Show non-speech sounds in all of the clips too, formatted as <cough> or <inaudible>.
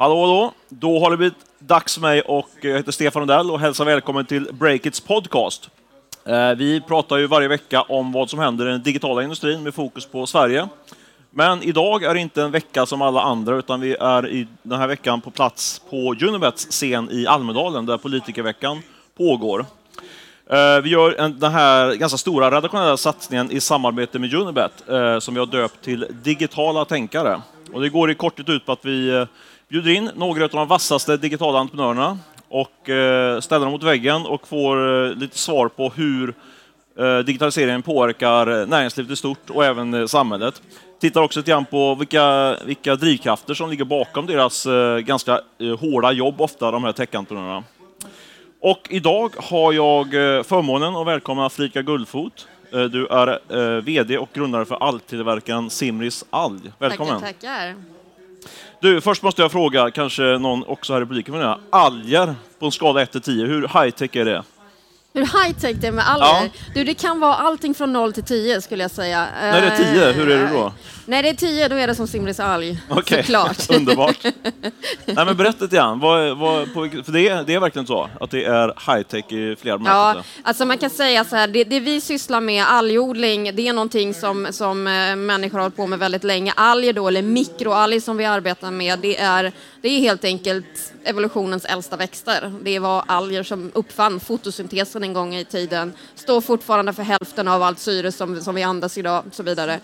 Hallå, hallå! Då har det blivit dags för mig och eh, jag heter Stefan Odell och hälsar välkommen till Breakits podcast. Eh, vi pratar ju varje vecka om vad som händer i den digitala industrin med fokus på Sverige. Men idag är det inte en vecka som alla andra, utan vi är i den här veckan på plats på Unibets scen i Almedalen, där politikerveckan pågår. Eh, vi gör den här ganska stora redaktionella satsningen i samarbete med Unibet, som vi har döpt till Digitala tänkare. Och det går i korthet ut på att vi bjuder in några av de vassaste digitala entreprenörerna och eh, ställer dem mot väggen och får eh, lite svar på hur eh, digitaliseringen påverkar näringslivet i stort och även samhället. Tittar också lite grann på vilka, vilka drivkrafter som ligger bakom deras ganska hårda jobb, ofta de här techentreprenörerna. Och idag har jag förmånen att välkomna Frika Guldfot. Du är VD och grundare för alltillverkaren Simris Alg. Välkommen! Tackar, tackar. Du, först måste jag fråga, kanske någon också här i publiken, men alger på en skala 1 till 10, hur high tech är det? Hur high tech det är med alger? Ja. Du, det kan vara allting från 0 till 10 skulle jag säga. När det är 10, hur är det då? När det är 10, då är det som Simris alg. Okay. Såklart. <laughs> Underbart. <laughs> Nej, men berätta lite grann, vad, vad, för det är, det är verkligen så att det är high tech i flera bemärkelser? Ja, alltså man kan säga så här, det, det, vi sysslar med, algodling, det är någonting som, som eh, människor har hållit på med väldigt länge. Alger då, eller mikroalger som vi arbetar med, det är, det är helt enkelt evolutionens äldsta växter. Det var alger som uppfann fotosyntesen en gång i tiden, står fortfarande för hälften av allt syre som, som vi andas idag och så vidare.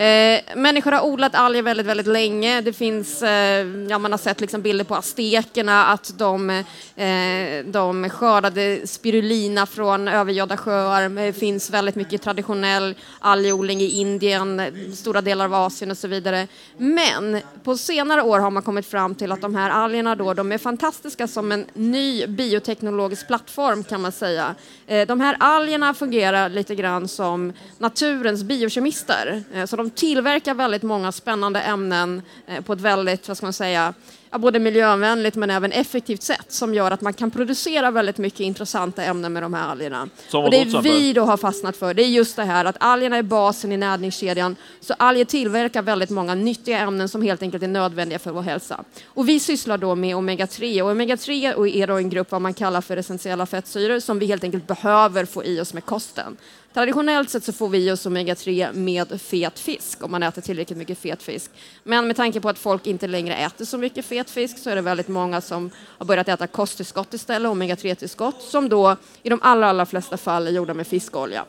Eh, människor har odlat alger väldigt, väldigt länge. Det finns, eh, ja, man har sett liksom bilder på aztekerna, att de, eh, de skördade spirulina från övergödda sjöar. Det finns väldigt mycket traditionell algodling i Indien, stora delar av Asien och så vidare. Men på senare år har man kommit fram till att de här algerna då, de är fantastiska som en ny bioteknologisk plattform kan man säga. Eh, de här algerna fungerar lite grann som naturens biokemister. Eh, så de tillverkar väldigt många spännande ämnen eh, på ett väldigt, vad ska man säga, både miljövänligt men även effektivt sätt som gör att man kan producera väldigt mycket intressanta ämnen med de här algerna. och det vi då har fastnat för, det är just det här att algerna är basen i näringskedjan. Så alger tillverkar väldigt många nyttiga ämnen som helt enkelt är nödvändiga för vår hälsa. Och vi sysslar då med omega-3 och omega-3 är då en grupp vad man kallar för essentiella fettsyror som vi helt enkelt behöver få i oss med kosten. Traditionellt sett så får vi i oss omega-3 med fet fisk om man äter tillräckligt mycket fet fisk. Men med tanke på att folk inte längre äter så mycket fet fisk så är det väldigt många som har börjat äta kosttillskott istället, omega-3-tillskott, som då i de allra, allra flesta fall är gjorda med fiskolja.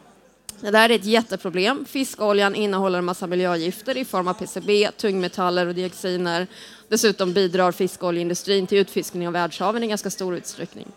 Det där är ett jätteproblem. Fiskoljan innehåller en massa miljögifter i form av PCB, tungmetaller och dioxiner. Dessutom bidrar fiskoljeindustrin till utfiskning av världshaven i ganska stor utsträckning.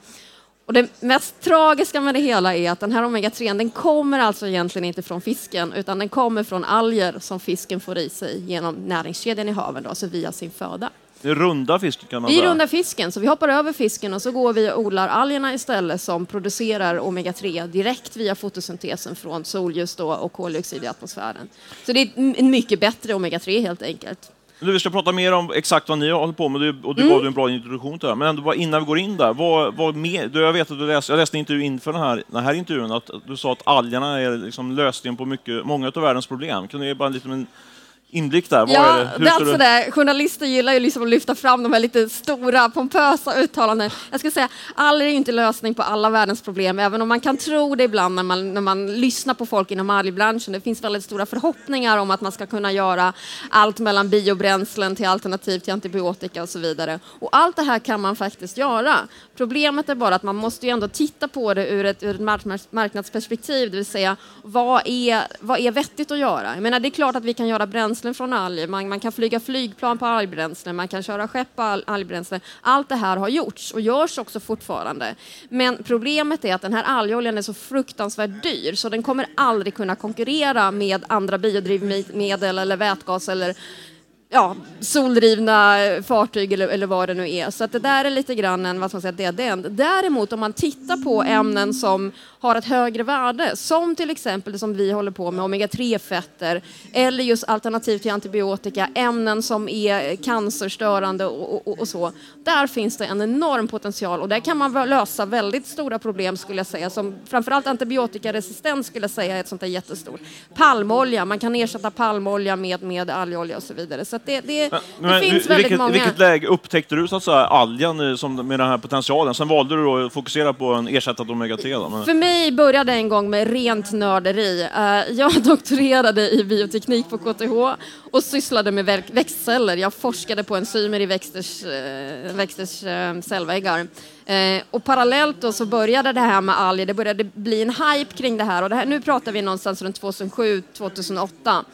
Och det mest tragiska med det hela är att den här omega-3 den kommer alltså egentligen inte från fisken utan den kommer från alger som fisken får i sig genom näringskedjan i haven, då, alltså via sin föda. Det runda fisken kan man Vi rundar fisken, så vi hoppar över fisken och så går vi och odlar algerna istället som producerar omega-3 direkt via fotosyntesen från solljus då och koldioxid i atmosfären. Så det är en mycket bättre omega-3 helt enkelt. Vi ska prata mer om exakt vad ni håller på med och du mm. gav du en bra introduktion till det. Men ändå innan vi går in där, vad, vad mer, du, jag vet att du läste, jag läste en intervju inför den här, den här intervjun, att du sa att algerna är liksom lösningen på mycket, många av världens problem. Kan du ge bara en liten inblick där? ja, är det? Är alltså det. Journalister gillar ju liksom att lyfta fram de här lite stora, pompösa uttalanden. Jag ska säga, alger är inte lösning på alla världens problem, även om man kan tro det ibland när man, när man lyssnar på folk inom algbranschen. Det finns väldigt stora förhoppningar om att man ska kunna göra allt mellan biobränslen till alternativ till antibiotika och så vidare. Och allt det här kan man faktiskt göra. Problemet är bara att man måste ju ändå titta på det ur ett, ur ett marknadsperspektiv, det vill säga vad är, vad är vettigt att göra? Jag menar, det är klart att vi kan göra bränsle bränslen från alger, man, man kan flyga flygplan på algbränsle, man kan köra skepp på algbränsle. Allt det här har gjorts och görs också fortfarande. Men problemet är att den här algoljan är så fruktansvärt dyr så den kommer aldrig kunna konkurrera med andra biodrivmedel eller vätgas eller ja, soldrivna fartyg eller, eller vad det nu är. Så att det där är lite grann en vad ska man säga, dead end. Däremot om man tittar på ämnen som har ett högre värde, som till exempel det som vi håller på med, omega-3-fetter, eller just alternativ till antibiotika, ämnen som är cancerstörande och, och, och, så. Där finns det en enorm potential och där kan man lösa väldigt stora problem skulle jag säga, som framförallt antibiotikaresistens skulle jag säga är ett sånt där jättestort. Palmolja, man kan ersätta palmolja med, med algolja och så vidare. Så det, det, det Men finns väldigt vilket, många. Vilket läge upptäckte du så att säga, algen som, med den här potentialen? Sen valde du då att fokusera på en ersättad omega-3. Då, men... För mig började en gång med rent nörderi. Eh, Jag <laughs> doktorerade i bioteknik på KTH och sysslade med växtceller. Jag forskade på enzymer i växters, eh, växters eh, cellväggar. Eh, Och parallellt då så började det här med alger, det började bli en hype kring det här och det här, nu pratar vi någonstans runt 2007-2008.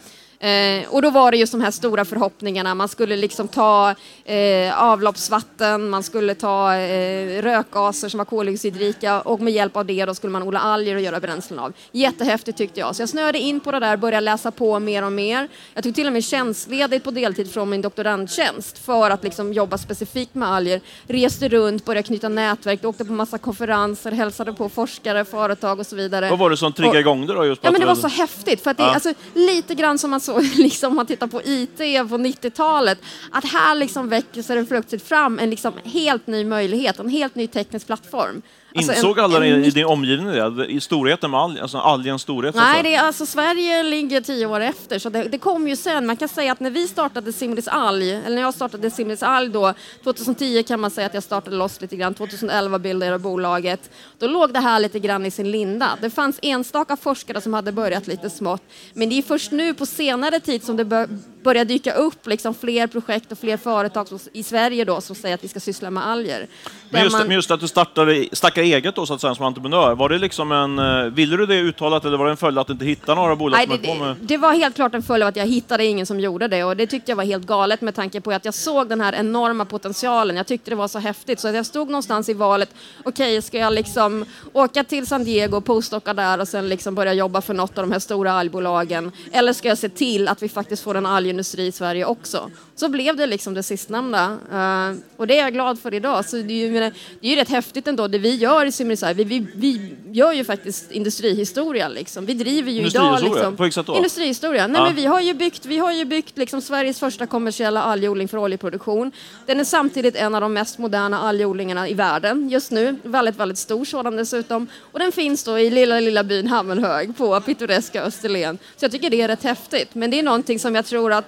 Eh, och då var det just de här stora förhoppningarna. Man skulle liksom ta eh, avloppsvatten, man skulle ta eh, rökgaser som var koldioxidrika och med hjälp av det då skulle man odla alger och göra bränslen av. Jättehäftigt tyckte jag. Så jag snöade in på det där, började läsa på mer och mer. Jag tog till och med tjänstledigt på deltid från min doktorandtjänst för att liksom jobba specifikt med alger. Reste runt, började knyta nätverk, åkte på massa konferenser, hälsade på forskare, företag och så vidare. Vad var det som triggade Och- igång det då? Just Ja, men det var så häftigt. För att det, Ja. alltså, lite grann som man så <laughs> liksom, om man tittar på IT på 90-talet, att här liksom väcker sig det plötsligt fram en liksom helt ny möjlighet, en helt ny teknisk plattform. Alltså, Insåg en- alla en i, din omgivning det? I storheten med algen, alltså algens storhet? Nej, säga? det är, alltså, Sverige ligger tio år efter, så det, det kom ju sen. Man kan säga att när vi startade Simris Alg, eller när jag startade Simris Alg då, 2010 kan man säga att jag startade loss lite grann, 2011 bildade jag bolaget. Då låg det här lite grann i sin linda. Det fanns enstaka forskare som hade börjat lite smått, men det är först nu på senare tid som det bör, börjar dyka upp liksom fler projekt och fler företag i Sverige då som säger att vi ska syssla med alger. Men just, man- men just att du startade, startade eget då, så att säga, som entreprenör, var det liksom en, eh, ville du det uttalat eller var det en följd att du inte hittade några bolag Nej, som det, med... det, var helt klart en följd av att jag hittade ingen som gjorde det och det tyckte jag var helt galet med tanke på att jag såg den här enorma potentialen. Jag tyckte det var så häftigt så att jag stod någonstans i valet. Okej, ska jag liksom åka till San Diego och postdocka där och sen liksom börja jobba för något av de här stora algbolagen? Eller ska jag se till att vi faktiskt får en industri i Sverige också? Så blev det liksom det sistnämnda Eh, och det är jag glad för idag. Så det är ju, menar, det är ju rätt häftigt ändå det vi gör i Simrishamn. Vi, vi, vi gör ju faktiskt industrihistoria liksom. Vi driver ju idag liksom. På vilket sätt då? Industrihistoria. Nej, Ja. men vi har ju byggt, vi har ju byggt liksom Sveriges första kommersiella algodling för oljeproduktion. Den är samtidigt en av de mest moderna algodlingarna i världen just nu. Väldigt, väldigt stor sådan dessutom. Och den finns då i lilla, lilla byn Hammenhög på pittoreska Österlen. Så jag tycker det är rätt häftigt. Men det är någonting som jag tror att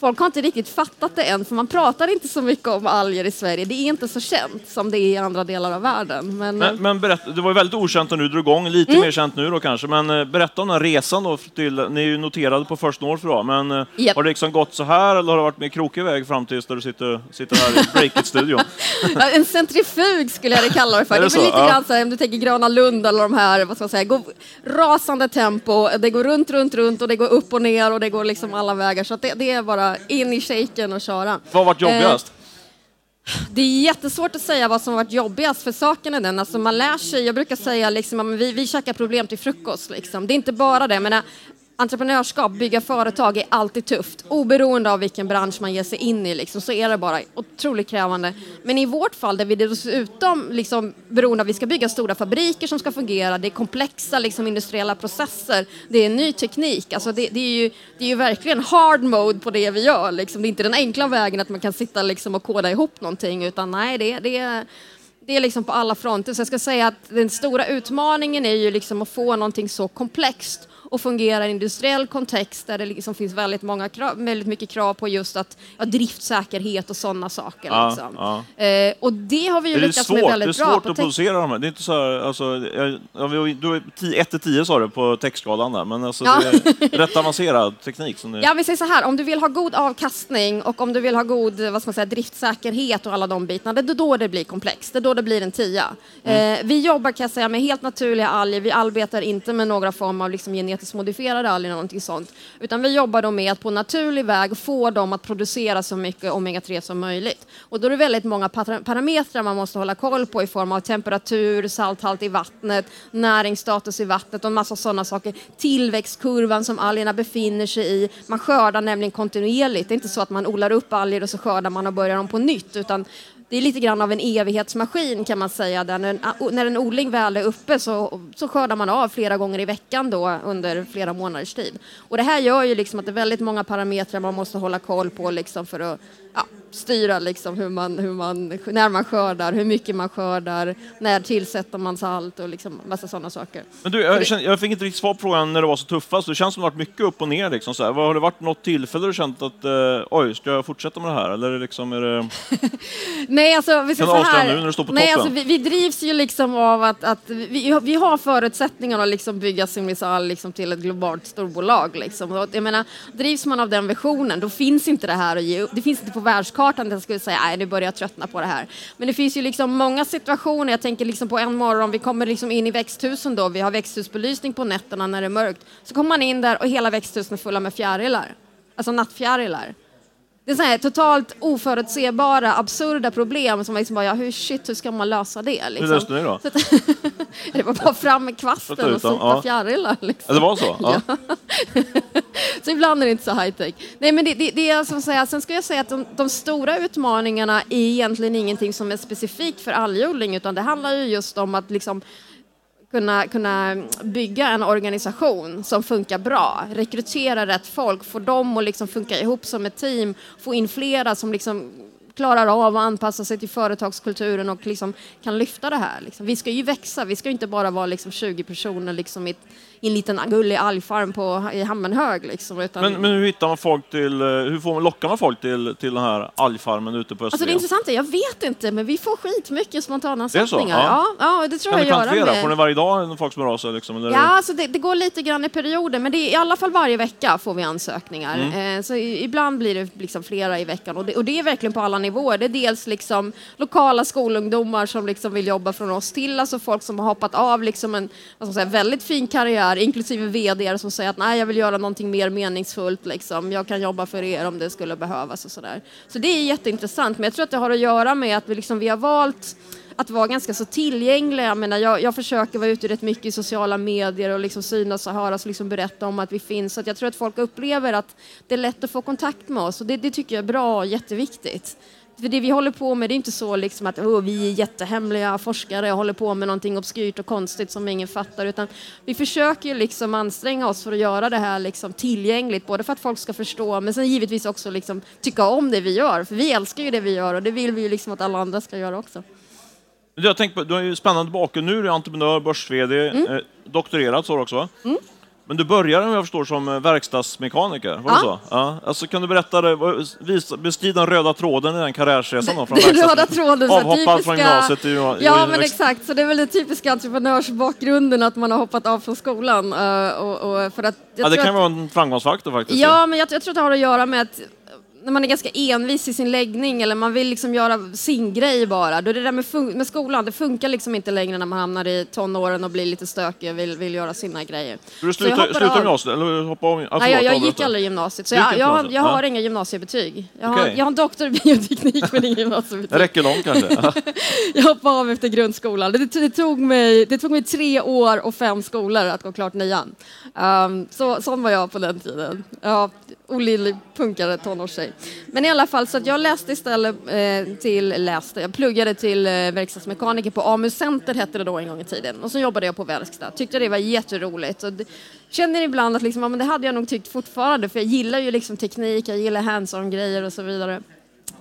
Folk har inte riktigt fattat det än, för man pratar inte så mycket om alger i Sverige. Det är inte så känt som det är i andra delar av världen. Men, Men, men berätta, det var ju väldigt okänt när du drog igång, lite Mm. mer känt nu då kanske, men eh, berätta om den här resan då till, ni är ju noterade på First North då, men eh, Japp. har det liksom gått så här eller har det varit mer krokig väg fram tills där du sitter, sitter här i Breakit-studion? <laughs> En centrifug skulle jag kalla det för. Är Det det är väl lite Ja. grann så här, om du tänker Gröna Lund eller de här, vad ska man säga, går rasande tempo. Det går runt, runt, runt och det går upp och ner och det går liksom alla vägar. Så det, det är bara in i shaken och köra. Vad har varit jobbigast? Det är jättesvårt att säga vad som har varit jobbigast för saken är den, alltså man lär sig, jag brukar säga liksom, vi, vi käkar problem till frukost liksom. Det är inte bara det, men entreprenörskap, bygga företag är alltid tufft. Oberoende av vilken bransch man ger sig in i liksom, så är det bara otroligt krävande. Men i vårt fall, där vi dessutom liksom, beroende av att vi ska bygga stora fabriker som ska fungera, det är komplexa liksom, industriella processer, det är ny teknik. Alltså, det, det, är ju, det är ju verkligen hard mode på det vi gör. Liksom. Det är inte den enkla vägen att man kan sitta liksom, och koda ihop någonting, utan nej, det, det är det är liksom på alla fronter. Så jag ska säga att den stora utmaningen är ju liksom att få någonting så komplext och fungera i en industriell kontext där det liksom finns väldigt, många krav, väldigt mycket krav på just att, ja, driftsäkerhet och sådana saker. Ja, liksom. ja. Eh, och det har vi ju lyckats med svårt, det är väldigt bra. svårt på att producera de här? Det är inte så här, alltså, du är 1 till 10 sa du på techskalan där, men alltså, Ja. det är rätt avancerad teknik. Som det, Ja, vi säger så här, om du vill ha god avkastning och om du vill ha god vad ska man säga, driftsäkerhet och alla de bitarna, det är då det blir komplext. Det är då det blir en tia. Mm. Eh, vi jobbar kan jag säga med helt naturliga alger. Vi arbetar inte med några form av liksom, genetiskt modifierade alger eller någonting sånt. Utan vi jobbar då med att på naturlig väg få dem att producera så mycket omega-3 som möjligt. Och då är det väldigt många parametrar man måste hålla koll på i form av temperatur, salthalt i vattnet, näringsstatus i vattnet och en massa sådana saker. Tillväxtkurvan som algerna befinner sig i. Man skördar nämligen kontinuerligt. Det är inte så att man odlar upp alger och så skördar man och börjar om på nytt. Utan det är lite grann av en evighetsmaskin kan man säga. Där när, en, när en odling väl är uppe så, så skördar man av flera gånger i veckan då under flera månaders tid. Och det här gör ju liksom att det är väldigt många parametrar man måste hålla koll på liksom för att ja, styra liksom hur man, hur man, när man skördar, hur mycket man skördar, när tillsätter man salt och liksom massa sådana saker. Men du, jag, känner, jag fick inte riktigt svar på frågan när det var så tuffast. Det känns som det varit mycket upp och ner. Liksom, så här. Har det varit något tillfälle du känt att eh, oj, ska jag fortsätta med det här? Eller liksom, är det... <laughs> Nej, alltså vi ska så här. nu när du står på Nej, toppen? alltså, vi, vi drivs ju liksom av att, att vi, vi har förutsättningar att liksom bygga Simrisal liksom till ett globalt storbolag. Liksom. Och jag menar, drivs man av den visionen, då finns inte det här att ge upp. Det finns inte på världskartan att skulle säga nej, nu börjar jag tröttna på det här. Men det finns ju liksom många situationer. Jag tänker liksom på en morgon, vi kommer liksom in i växthusen då, vi har växthusbelysning på nätterna när det är mörkt. Så kommer man in där och hela växthusen är fulla med fjärilar. Alltså nattfjärilar. Det är så här totalt oförutsebara, absurda problem som man liksom bara, ja hur shit, hur ska man lösa det? Liksom. Hur löste ni då? Att- <laughs> det var bara fram med kvasten och sopa ja. fjärilar. Liksom. det var så? Ja. <laughs> Så ibland är det inte så high tech. Nej, men det, det, det är som att säga, sen ska jag säga att de, de stora utmaningarna är egentligen ingenting som är specifikt för algodling, utan det handlar ju just om att liksom kunna, kunna bygga en organisation som funkar bra, rekrytera rätt folk, få dem att liksom funka ihop som ett team, få in flera som liksom klarar av att anpassa sig till företagskulturen och liksom kan lyfta det här. Liksom. Vi ska ju växa, vi ska inte bara vara liksom 20 personer liksom i, ett, i en liten gullig algfarm på, i Hammenhög. Liksom, utan... Men, men hur hittar man folk till, eh, hur får man, lockar man folk till, till den här algfarmen ute på Alltså det Österlen? intressanta är, jag vet inte, men vi får skitmycket spontana ansökningar. Ja. Ja, ja, det tror kan jag du med. Får ni varje dag folk som hör av sig? Liksom, eller? Ja, alltså det, det går lite grann i perioder, men det är i alla fall varje vecka får vi ansökningar. Mm. Eh, så i, ibland blir det liksom flera i veckan och det, och det är verkligen på alla nivåer. Det är dels liksom lokala skolungdomar som liksom vill jobba från oss till alltså folk som har hoppat av liksom en säga, väldigt fin karriär, inklusive vd som säger att nej, jag vill göra någonting mer meningsfullt. Liksom. Jag kan jobba för er om det skulle behövas och sådär. Så det är jätteintressant, men jag tror att det har att göra med att vi, liksom, vi har valt att vara ganska så tillgängliga. Jag, menar, jag, jag försöker vara ute rätt mycket i sociala medier och liksom synas och höras och liksom berätta om att vi finns. Så att jag tror att folk upplever att det är lätt att få kontakt med oss och det, det tycker jag är bra och jätteviktigt. För det vi håller på med det är inte så liksom att oh, vi är jättehemliga forskare och håller på med någonting obskyrt och konstigt som ingen fattar utan vi försöker ju liksom anstränga oss för att göra det här liksom tillgängligt både för att folk ska förstå men sen givetvis också liksom tycka om det vi gör för vi älskar ju det vi gör och det vill vi ju liksom att alla andra ska göra också. Jag tänker på, du har ju spännande bakgrund nu, du är entreprenör, börs-VD, Mm. eh, doktorerat så också. Men du började, om jag förstår, som eh, verkstadsmekaniker, var Ja. så? Ja. Alltså, kan du berätta, beskriv den röda tråden i den karriärsresan då, från <laughs> Den röda tråden, Avhoppad typiska... från gymnasiet till Ja, och- men exakt. Så det är väl den typiska entreprenörsbakgrunden att man har hoppat av från skolan. eh, och, och för att Ja, det kan att, vara en framgångsfaktor faktiskt. Ja, men jag, jag tror att det har att göra med att när man är ganska envis i sin läggning eller man vill liksom göra sin grej bara. Då är det där med, med skolan, det funkar liksom inte längre när man hamnar i tonåren och blir lite stökig och vill, vill göra sina grejer. Du slutade, av. gymnasiet, eller hoppade av? Ja, Nej, jag, jag gick aldrig gymnasiet, så jag, jag, har, jag har Nej. inga gymnasiebetyg. Jag har, jag har en doktor i bioteknik men inga gymnasiebetyg. <laughs> räcker långt kanske? Ja. <laughs> Jag hoppade av efter grundskolan. Det, det, tog mig, det tog mig tre år och fem skolor att gå klart nian. Um, så, sån var jag på den tiden. Ja, olidlig punkare tonårstjej. Men i alla fall, så att jag läste istället eh, till, läste, jag pluggade till eh, verkstadsmekaniker på AMU Center hette det då en gång i tiden. Och så jobbade jag på verkstad. Tyckte det var jätteroligt. Och det, känner ibland att liksom, ja, men det hade jag nog tyckt fortfarande för jag gillar ju liksom teknik, jag gillar hands-on grejer och så vidare.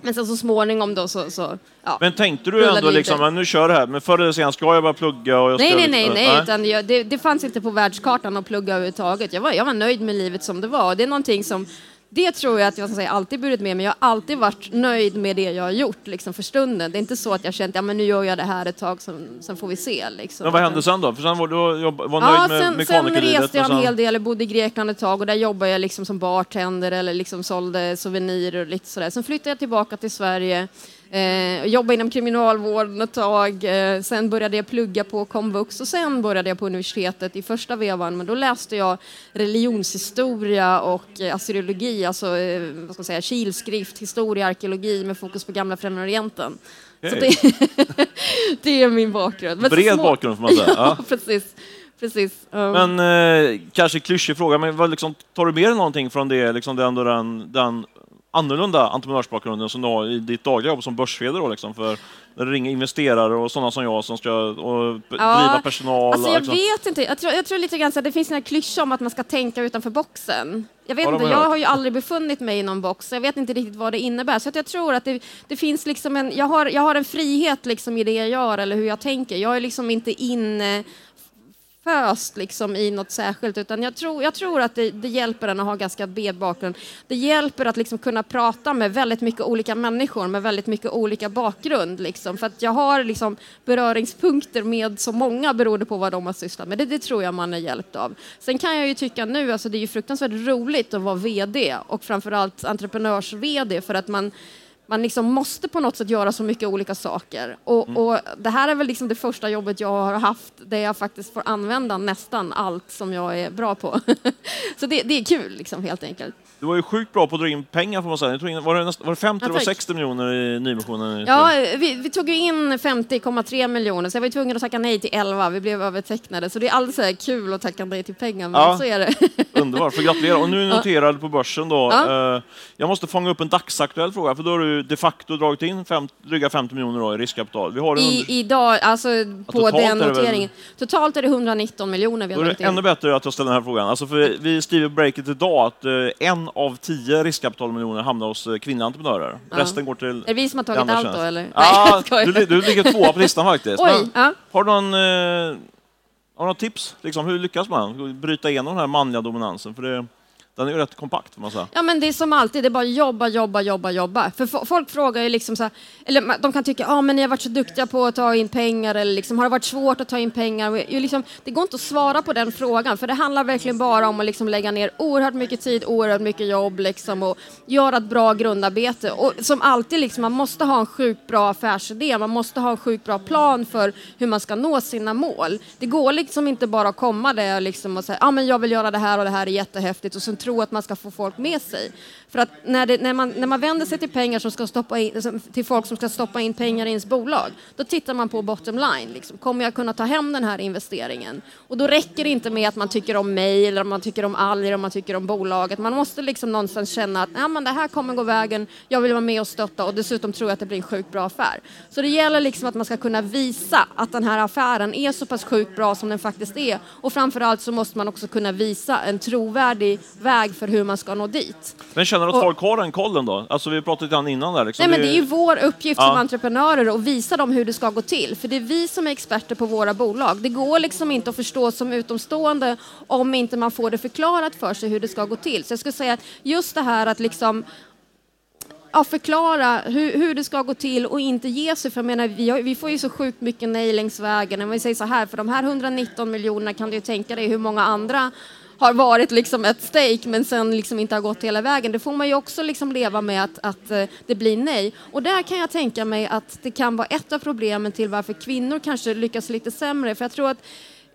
Men sen så småningom då så, så ja. Men tänkte du Rullade ändå liksom, men nu kör det här, men förr eller senare ska jag börja plugga och jag ska... Nej, nej, nej, nej, utan jag, det, det fanns inte på världskartan att plugga överhuvudtaget. Jag var, jag var nöjd med livet som det var. Det är någonting som, det tror jag att jag säga, alltid burit med mig. Jag har alltid varit nöjd med det jag har gjort liksom, för stunden. Det är inte så att jag känt, ja men nu gör jag det här ett tag, sen, sen får vi se. Liksom. Men vad hände sen då? För sen var du jobb, var Ja, nöjd med sen, sen mekanikerlivet? reste jag en hel del, bodde i Grekland ett tag och där jobbade jag liksom som bartender eller liksom sålde souvenirer och lite sådär. Sen flyttade jag tillbaka till Sverige eh, jobbade inom kriminalvården ett tag. Eh, sen började jag plugga på komvux och sen började jag på universitetet i första vevan. Men då läste jag religionshistoria och eh, assyriologi, alltså eh, vad ska man säga, kilskrift, historia, arkeologi med fokus på gamla Främre Orienten. Så det, <laughs> det är min bakgrund. Men Bred små- bakgrund får man säga. <laughs> Ja, precis. precis. Um, Men eh, kanske klyschig fråga, men vad liksom, tar du med dig någonting från det, liksom den, den, den annorlunda entreprenörsbakgrund än som du har i ditt dagliga jobb som börs då, liksom, för när det ringer investerare och sådana som jag som ska och driva personal. Alltså jag liksom. vet inte. Jag tror, jag tror lite grann att det finns en klyscha om att man ska tänka utanför boxen. Jag vet Ja, inte, jag hört. har ju aldrig befunnit mig i någon box, så jag vet inte riktigt vad det innebär. Så jag tror att det, det finns liksom en, jag har, jag har en frihet liksom i det jag gör eller hur jag tänker. Jag är liksom inte inne föst liksom i något särskilt, utan jag tror, jag tror att det, det hjälper en att ha ganska bred bakgrund. Det hjälper att liksom kunna prata med väldigt mycket olika människor med väldigt mycket olika bakgrund. Liksom, för att jag har liksom beröringspunkter med så många beroende på vad de har sysslat med. Det, det tror jag man är hjälpt av. Sen kan jag ju tycka nu, alltså det är ju fruktansvärt roligt att vara VD och framförallt entreprenörs-VD för att man man liksom måste på något sätt göra så mycket olika saker. Och, och det här är väl liksom det första jobbet jag har haft där jag faktiskt får använda nästan allt som jag är bra på. <laughs> så det, det är kul liksom, helt enkelt. Du var ju sjukt bra på att dra in pengar får man säga. Tror in, var, det näst, var det 50 Ja, eller var det tack. 60 miljoner i nyemissionen? Ja, vi, vi tog ju in 50,3 miljoner så jag var tvungen att tacka nej till 11. Vi blev övertecknade. Så det är alldeles kul att tacka nej till pengar, men Ja. så är det. <laughs> Underbart, för gratulerar. Och nu är noterad på börsen då. Ja. Eh, Jag måste fånga upp en dagsaktuell fråga, för då har du de facto dragit in fem, dryga 50 miljoner då i riskkapital. Vi har I, idag, alltså på är den det väl- noteringen. Totalt är det 119 miljoner vi då har är dragit det in. ännu bättre att jag ställer den här frågan. Alltså för vi skriver breaket idag att eh, en av tio riskkapitalmiljoner hamnar hos eh, kvinnliga entreprenörer. Resten går till Är det vi som har tagit allt tjänst. då, eller? Nej, Ja, skojar. du, du ligger tvåa på listan faktiskt. Oj, Men ja. Har du någon, eh, har du något tips? Liksom, hur lyckas man bryta igenom den här manliga dominansen? För det, den är ju rätt kompakt, får man säga. Ja men det är som alltid, det är bara jobba, jobba, jobba, jobba. För folk frågar ju liksom så här, eller de kan tycka, ja ah, men ni har varit så duktiga på att ta in pengar eller liksom, har det varit svårt att ta in pengar? Och ju liksom, det går inte att svara på den frågan för det handlar verkligen bara om att liksom lägga ner oerhört mycket tid, oerhört mycket jobb liksom och göra ett bra grundarbete. Och som alltid, liksom, man måste ha en sjukt bra affärsidé, man måste ha en sjukt bra plan för hur man ska nå sina mål. Det går liksom inte bara att komma där liksom och säga, ja ah, men jag vill göra det här och det här är jättehäftigt och sen tro att man ska få folk med sig. För att när, det, när, man, när man vänder sig till pengar som ska stoppa in, till folk som ska stoppa in pengar i ens bolag, då tittar man på bottom line. Liksom. Kommer jag kunna ta hem den här investeringen? Och då räcker det inte med att man tycker om mig, eller om man tycker om Ali, eller om man tycker om bolaget. Man måste liksom någonstans känna att Nej, men det här kommer gå vägen, jag vill vara med och stötta och dessutom tror jag att det blir en sjukt bra affär. Så det gäller liksom att man ska kunna visa att den här affären är så pass sjukt bra som den faktiskt är. Och framförallt så måste man också kunna visa en trovärdig väg för hur man ska nå dit. Men känner du att Och- folk har den kollen då? Alltså vi pratade lite grann innan där. Liksom. Nej, men det är ju vår uppgift Ja. som entreprenörer att visa dem hur det ska gå till. För det är vi som är experter på våra bolag. Det går liksom inte att förstå som utomstående om inte man får det förklarat för sig hur det ska gå till. Så jag skulle säga att just det här att liksom ja, förklara hur, hur det ska gå till och inte ge sig. För jag menar, vi, har, vi får ju så sjukt mycket nej längs vägen. Om vi säger så här, för de här 119 miljonerna kan du ju tänka dig hur många andra har varit liksom ett stake men sen liksom inte har gått hela vägen. Det får man ju också liksom leva med att, att eh, det blir nej. Och där kan jag tänka mig att det kan vara ett av problemen till varför kvinnor kanske lyckas lite sämre. För jag tror att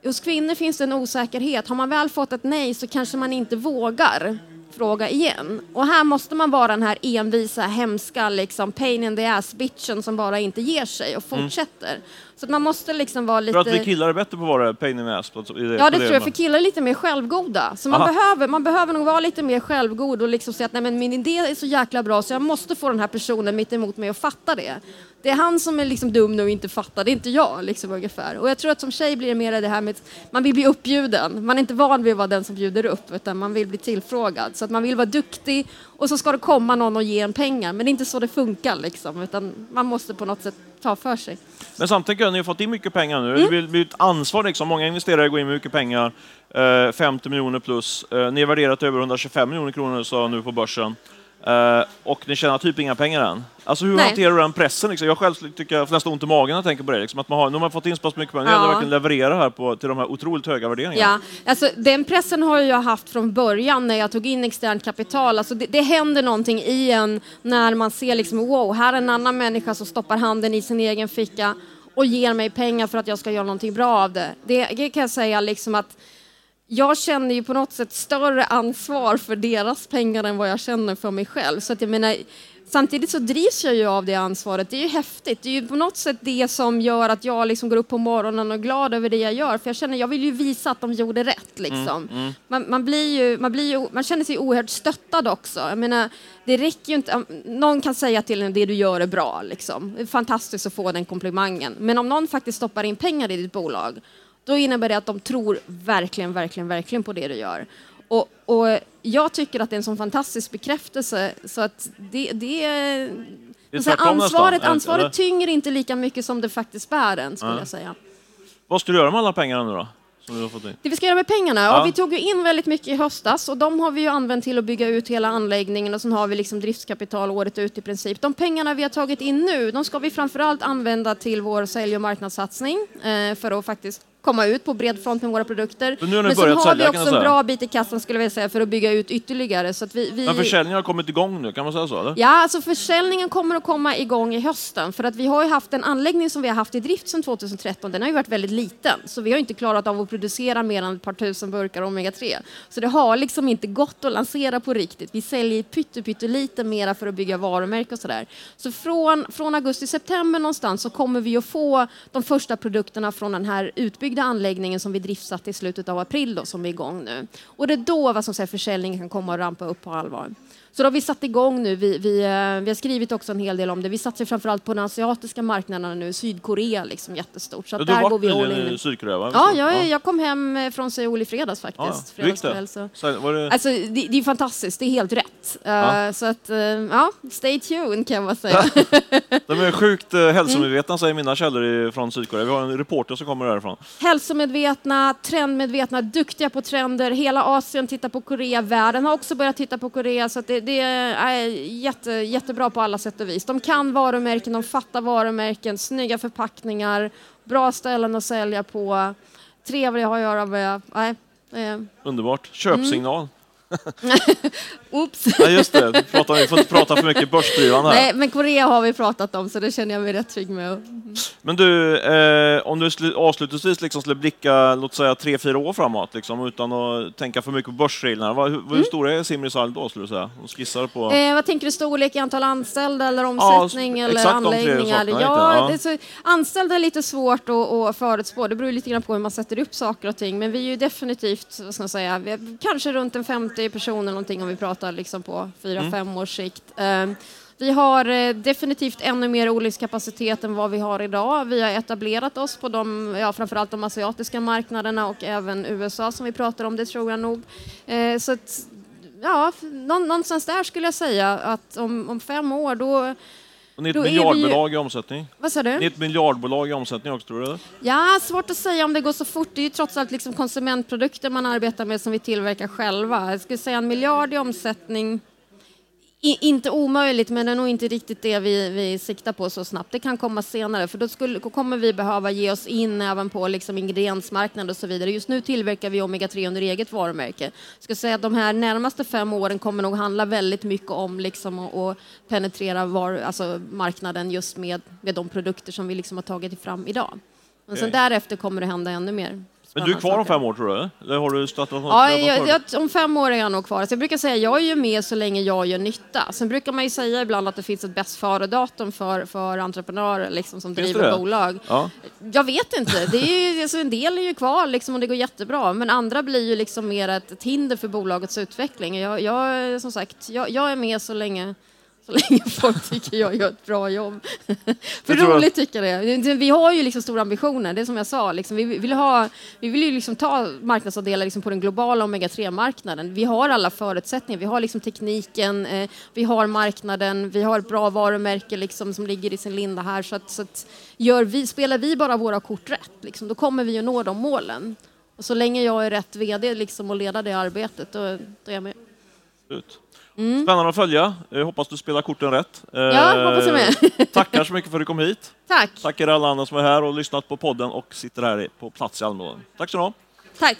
hos kvinnor finns det en osäkerhet. Har man väl fått ett nej så kanske man inte vågar fråga igen. Och här måste man vara den här envisa, hemska, liksom pain in the ass bitchen som bara inte ger sig och fortsätter. Så att man måste liksom vara lite... För att vi killar är bättre på att vara pain in the ass. på- det- Ja, det tror jag, för killar är lite mer självgoda. Så man Aha. behöver, man behöver nog vara lite mer självgod och liksom säga att Nej, men min idé är så jäkla bra så jag måste få den här personen mitt emot mig att fatta det. Det är han som är liksom dum nu och inte fattar, det är inte jag. Liksom, ungefär. Och jag tror att som tjej blir det mer det här med att man vill bli uppbjuden. Man är inte van vid att vara den som bjuder upp, utan man vill bli tillfrågad. Så att man vill vara duktig och så ska det komma någon och ge en pengar. Men det är inte så det funkar, liksom, utan man måste på något sätt ta för sig. Men samtidigt jag, ni har fått in mycket pengar nu. Mm. Det blir- ett ansvar liksom. Många investerare går in med mycket pengar. Eh, 50 miljoner plus. Eh, ni är värderat över 125 miljoner kronor sa nu på börsen. Eh, och ni tjänar typ inga pengar än. Alltså hur Nej. hanterar du den pressen? Liksom? Jag själv tycker jag får nästan ont i magen när jag tänker på det. Liksom. Att man har, nu har man fått in så pass mycket pengar, nu gäller Ja. verkligen leverera här på, till de här otroligt höga värderingarna. Ja, alltså den pressen har jag haft från början när jag tog in externt kapital. Alltså det, det händer någonting i en när man ser liksom wow, här är en annan människa som stoppar handen i sin egen ficka och ger mig pengar för att jag ska göra någonting bra av det. Det, det kan jag säga liksom att jag känner ju på något sätt större ansvar för deras pengar än vad jag känner för mig själv. Så att jag menar, Samtidigt så drivs jag ju av det ansvaret. Det är ju häftigt. Det är ju på något sätt det som gör att jag liksom går upp på morgonen och är glad över det jag gör. För jag känner, jag vill ju visa att de gjorde rätt liksom. Mm, Man, man, blir ju, man, blir ju, man känner sig oerhört stöttad också. Jag menar, det räcker ju inte, någon kan säga till en det du gör är bra liksom. Det är fantastiskt att få den komplimangen. Men om någon faktiskt stoppar in pengar i ditt bolag, då innebär det att de tror verkligen, verkligen, verkligen på det du gör. Och, och jag tycker att det är en sån fantastisk bekräftelse så att det, det är... Det är ansvaret ansvaret tynger inte lika mycket som det faktiskt bär än, skulle jag säga. Vad ska du göra med alla pengarna nu då? Det vi ska göra med pengarna? Ja. Ja. vi tog ju in väldigt mycket i höstas och de har vi ju använt till att bygga ut hela anläggningen och sen har vi liksom driftskapital året ut i princip. De pengarna vi har tagit in nu, de ska vi framförallt använda till vår sälj och marknadssatsning eh, för att faktiskt komma ut på bred front med våra produkter. Men nu Men sen har sälja, vi också en bra bit i kassan skulle jag säga för att bygga ut ytterligare. Så att vi, vi... Men försäljningen har kommit igång nu, kan man säga så? Eller? Ja, alltså försäljningen kommer att komma igång i hösten för att vi har ju haft en anläggning som vi har haft i drift sedan 2013. Den har ju varit väldigt liten så vi har inte klarat av att producera mer än ett par tusen burkar omega-3. Så det har liksom inte gått att lansera på riktigt. Vi säljer pytte, pyttelite mera för att bygga varumärke och sådär. Så från, från augusti-september någonstans så kommer vi att få de första produkterna från den här utbyggda anläggningen som vi driftsatte i slutet av april då, som är igång nu. Och det är då vad som säger, försäljningen kan komma och rampa upp på allvar. Så då har vi satt igång nu. Vi, vi, eh, vi har skrivit också en hel del om det. Vi satsar framförallt på den asiatiska marknaden nu. Sydkorea liksom jättestort. Så Ja, att du där går vi all in. i Sydkorea va? Ja, jag, jag kom hem från Seoul i fredags Ja, faktiskt. hur gick Fredagskväll, det? så. Så, var det... Alltså, det, det är fantastiskt, det är helt rätt. Eh, Ja. Så att, eh, ja, stay tuned kan bara säga. <laughs> De är sjukt eh, hälsomedvetna säger mina källor från Sydkorea. Vi har en reporter som kommer därifrån. Hälsomedvetna, trendmedvetna, duktiga på trender. Hela Asien tittar på Korea, världen har också börjat titta på Korea. Så det, det är jätte, jättebra på alla sätt och vis. De kan varumärken, de fattar varumärken, snygga förpackningar, bra ställen att sälja på, trevliga att göra med. Nej, Underbart. Köpsignal. <laughs> oops. Nej, just det. Du pratar, vi får inte prata för mycket börsdrivande här. Nej, men Korea har vi pratat om så det känner jag mig rätt trygg med. Men du, eh, om du slu- avslutningsvis liksom skulle blicka, låt säga tre, fyra år framåt, liksom, utan att tänka för mycket på börsreglerna. Hur, hur stora är Simrisal då, skulle du säga? De skissar på... Eh, vad tänker du, storlek i antal anställda eller omsättning Ja, eller de anläggningar? Ja, är så, anställda är lite svårt att, att förutspå. Det beror lite grann på hur man sätter upp saker och ting. Men vi är ju definitivt, vad ska jag säga, kanske runt en 50 personer någonting om vi pratar liksom på fyra, Mm. fem års sikt. Eh, vi har eh, definitivt ännu mer odlingskapacitet än vad vi har idag. Vi har etablerat oss på de, ja, framförallt de asiatiska marknaderna och även USA som vi pratar om, det tror jag nog. Eh, så att, ja, nå- någonstans där skulle jag säga att om, om fem år då... Och ni är ett då är vi ju- miljardbolag i omsättning. Vad sa Ni är du? ett miljardbolag i omsättning också, tror du? Ja, svårt att säga om det går så fort. Det är ju trots allt liksom konsumentprodukter man arbetar med som vi tillverkar själva. Jag skulle säga en miljard i omsättning. I, inte omöjligt, men det är nog inte riktigt det vi, vi siktar på så snabbt. Det kan komma senare, för då, skulle, då kommer vi behöva ge oss in även på liksom ingrediensmarknaden och så vidare. Just nu tillverkar vi omega-3 under eget varumärke. Jag skulle säga att de här närmaste fem åren kommer nog handla väldigt mycket om liksom att, penetrera var, alltså marknaden just med, med de produkter som vi liksom har tagit fram idag. Men sen därefter kommer det hända ännu mer. Men du är kvar om fem år, tror du? Eller har du startat något? Ja, jag, jag, om fem år är jag nog kvar. Så jag brukar säga jag är ju med så länge jag gör nytta. Sen brukar man ju säga ibland att det finns ett bäst före-datum för, för entreprenörer liksom, som Finns driver det? bolag. Ja. Jag vet inte. Det är ju, alltså, en del är ju kvar liksom, och det går jättebra. Men andra blir ju liksom mer ett, ett hinder för bolagets utveckling. Jag, jag, som sagt, jag, jag är med så länge så länge folk tycker jag gör ett bra jobb. <laughs> För roligt tycker jag det. Vi har ju liksom stora ambitioner, det är som jag sa. Liksom, vi, vill ha, vi vill ju liksom ta marknadsandelar liksom på den globala omega-3-marknaden. Vi har alla förutsättningar, vi har liksom tekniken, eh, vi har marknaden, vi har ett bra varumärke liksom, som ligger i sin linda här. Så att, så att gör vi, spelar vi bara våra kort rätt, liksom, då kommer vi att nå de målen. Och så länge jag är rätt VD liksom, och leder det arbetet, då, då är jag med. Ut. Spännande att följa. Jag hoppas du spelar korten rätt. Mm. Ja, hoppas jag med. Tackar så mycket för att du kom hit. Tack. Tackar alla andra som är här och lyssnat på podden och sitter här på plats i Almedalen. Tack så ha. Tack.